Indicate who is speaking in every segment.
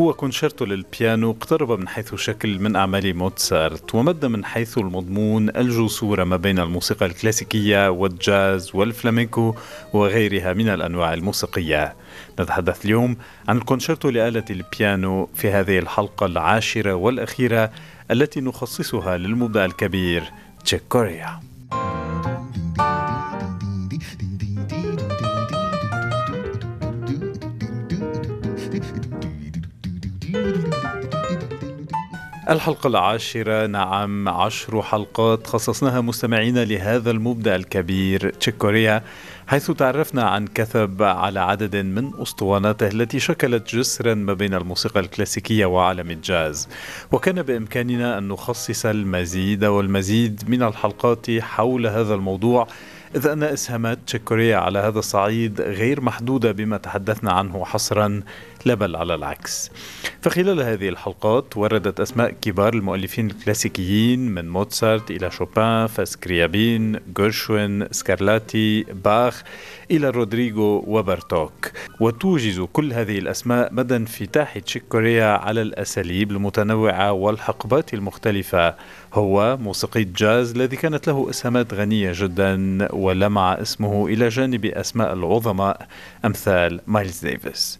Speaker 1: هو كونشيرتو للبيانو اقترب من حيث شكل من أعمال موتسارت ومد من حيث المضمون الجسور ما بين الموسيقى الكلاسيكية والجاز والفلامينكو وغيرها من الأنواع الموسيقية نتحدث اليوم عن الكونشيرتو لآلة البيانو في هذه الحلقة العاشرة والأخيرة التي نخصصها للمبدع الكبير تشيك كوريا. الحلقة العاشرة نعم عشر حلقات خصصناها مستمعين لهذا المبدع الكبير تشيك كوريا. حيث تعرفنا عن كثب على عدد من أسطواناته التي شكلت جسرا ما بين الموسيقى الكلاسيكية وعالم الجاز. وكان بإمكاننا أن نخصص المزيد والمزيد من الحلقات حول هذا الموضوع إذ أن إسهامات تشيكوريا على هذا الصعيد غير محدودة بما تحدثنا عنه حصرا لا بل على العكس. فخلال هذه الحلقات وردت أسماء كبار المؤلفين الكلاسيكيين من موتسارت إلى شوبان فاسكريابين جيرشوين سكارلاتي باخ إلى رودريغو وبارتوك. وتوجز كل هذه الأسماء مدى انفتاح تشيك كوريا على الأساليب المتنوعة والحقبات المختلفة. هو موسيقي جاز الذي كانت له إسهامات غنية جدا ولمع اسمه إلى جانب أسماء العظماء أمثال مايلز ديفيس.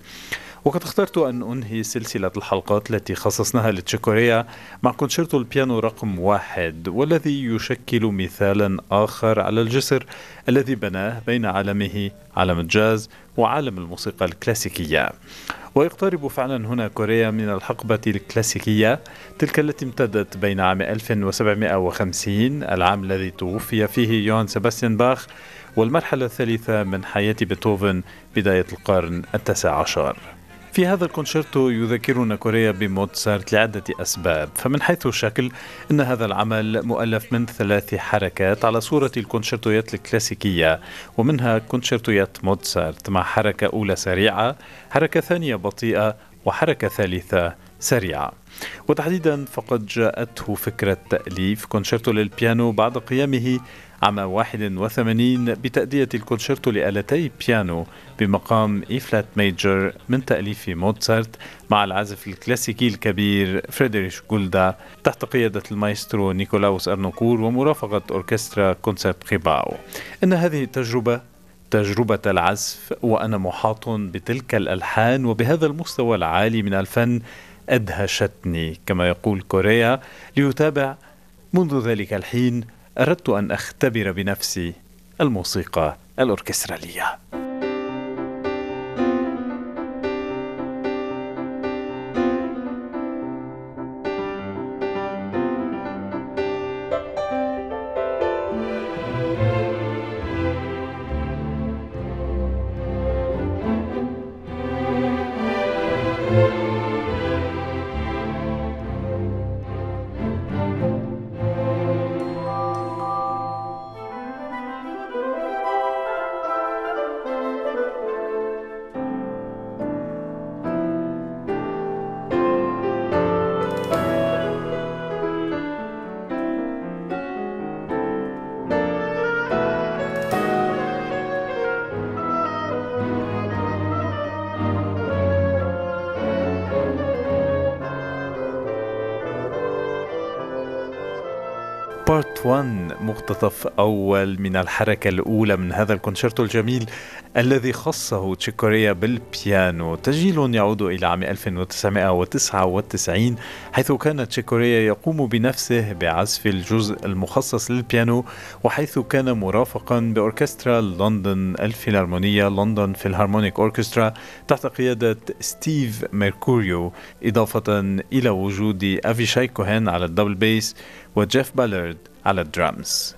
Speaker 1: وقد اخترت أن أنهي سلسلة الحلقات التي خصصناها لتشيك كوريا مع كونشيرتو البيانو رقم واحد والذي يشكل مثالا آخر على الجسر الذي بناه بين عالمه عالم الجاز وعالم الموسيقى الكلاسيكية. ويقترب فعلا هنا كوريا من الحقبة الكلاسيكية تلك التي امتدت بين عام 1750 العام الذي توفي فيه يوهان سيباستيان باخ والمرحلة الثالثة من حياة بيتهوفن بداية القرن التاسع عشر. في هذا الكونشيرتو يذكرنا كوريا بموتسارت لعدة أسباب فمن حيث الشكل أن هذا العمل مؤلف من ثلاث حركات على صورة الكونشيرتويات الكلاسيكية ومنها كونشيرتويات موتسارت مع حركة أولى سريعة حركة ثانية بطيئة وحركة ثالثة سريعة. وتحديدا فقد جاءته فكرة تأليف كونشيرتو للبيانو بعد قيامه عام 81 بتأدية الكونشيرتو لآلتي بيانو بمقام E flat major من تأليف موتسارت مع العازف الكلاسيكي الكبير فريدريش جولدا تحت قيادة المايسترو نيكولاوس أرنونكور ومرافقة أوركسترا كونسرتخيباو إن هذه التجربة تجربة العزف وأنا محاط بتلك الألحان وبهذا المستوى العالي من الفن أدهشتني. كما يقول كوريا ليتابع منذ ذلك الحين أردت أن أختبر بنفسي الموسيقى الأوركسترالية. part 1 مقتطف أول من الحركة الأولى من هذا الكونشيرتو الجميل الذي خصه تشيك كوريا بالبيانو. تسجيل يعود إلى عام 1999 حيث كان تشيك كوريا يقوم بنفسه بعزف الجزء المخصص للبيانو وحيث كان مرافقا بأوركسترا لندن الفيلارمونية London Philharmonic Orchestra تحت قيادة ستيف ميركوريو إضافة إلى وجود أفيشاي كوهين على ال double bass وجيف بالارد. على الدرامز.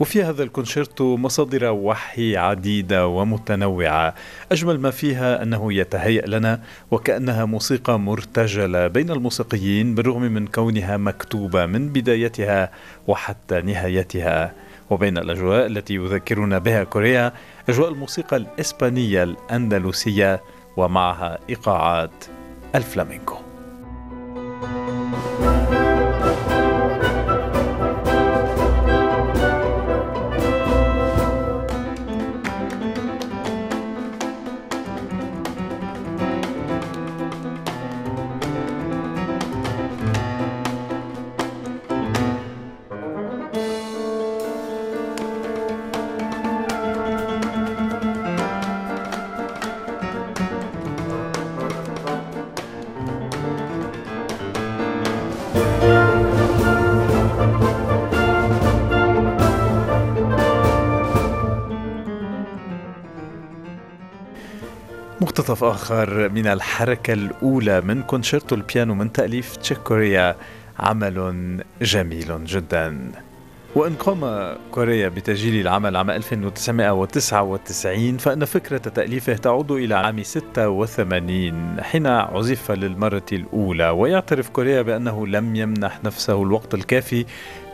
Speaker 1: وفي هذا الكونشيرتو مصادر وحي عديدة ومتنوعة. أجمل ما فيها أنه يتهيأ لنا وكأنها موسيقى مرتجلة بين الموسيقيين بالرغم من كونها مكتوبة من بدايتها وحتى نهايتها. وبين الأجواء التي يذكرنا بها كوريا أجواء الموسيقى الإسبانية الأندلسية ومعها إيقاعات الفلامينكو مقتطف آخر من الحركة الأولى من كونشيرتو البيانو من تأليف تشيك كوريا عمل جميل جدا. وإن قام كوريا بتسجيل العمل عام 1999 فإن فكرة تأليفه تعود إلى عام 86 حين عزف للمرة الأولى. ويعترف كوريا بأنه لم يمنح نفسه الوقت الكافي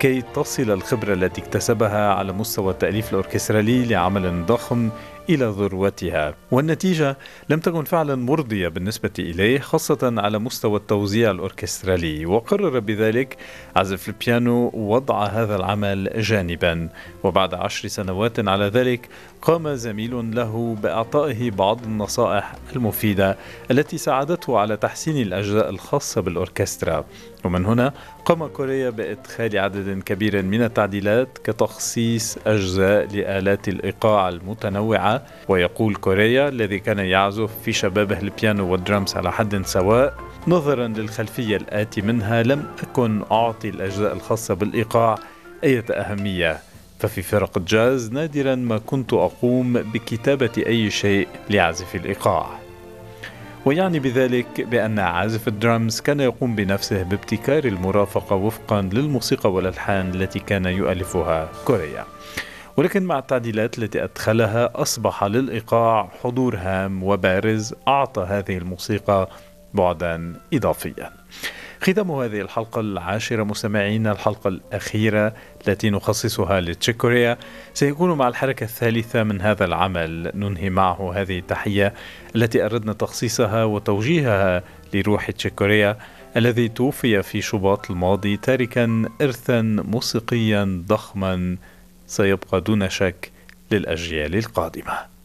Speaker 1: كي تصل الخبرة التي اكتسبها على مستوى التأليف الأوركسترالي لعمل ضخم إلى ذروتها. والنتيجة لم تكن فعلا مرضية بالنسبة إليه خاصة على مستوى التوزيع الأوركسترالي. وقرر بذلك عزف البيانو وضع هذا العمل جانبا. وبعد عشر سنوات على ذلك قام زميل له بإعطائه بعض النصائح المفيدة التي ساعدته على تحسين الأجزاء الخاصة بالأوركسترا. ومن هنا قام كوريا بإدخال عدد كبير من التعديلات كتخصيص أجزاء لآلات الإيقاع المتنوعة ويقول كوريا الذي كان يعزف في شبابه البيانو والدرامز على حد سواء نظرا للخلفية الآتي منها لم أكن أعطي الأجزاء الخاصة بالإيقاع أي أهمية. ففي فرق الجاز نادرا ما كنت أقوم بكتابة أي شيء لعزف الإيقاع. ويعني بذلك بأن عازف الدرامز كان يقوم بنفسه بابتكار المرافقة وفقا للموسيقى والألحان التي كان يؤلفها كوريا. ولكن مع التعديلات التي أدخلها أصبح للإيقاع حضور هام وبارز أعطى هذه الموسيقى بعدا إضافيا. ختام هذه الحلقة العاشرة مستمعينا الحلقة الأخيرة التي نخصصها لتشيكوريا. سيكون مع الحركة الثالثة من هذا العمل. ننهي معه هذه التحية التي أردنا تخصيصها وتوجيهها لروح تشيكوريا الذي توفي في شباط الماضي تاركا إرثا موسيقيا ضخما سيبقى دون شك للأجيال القادمة.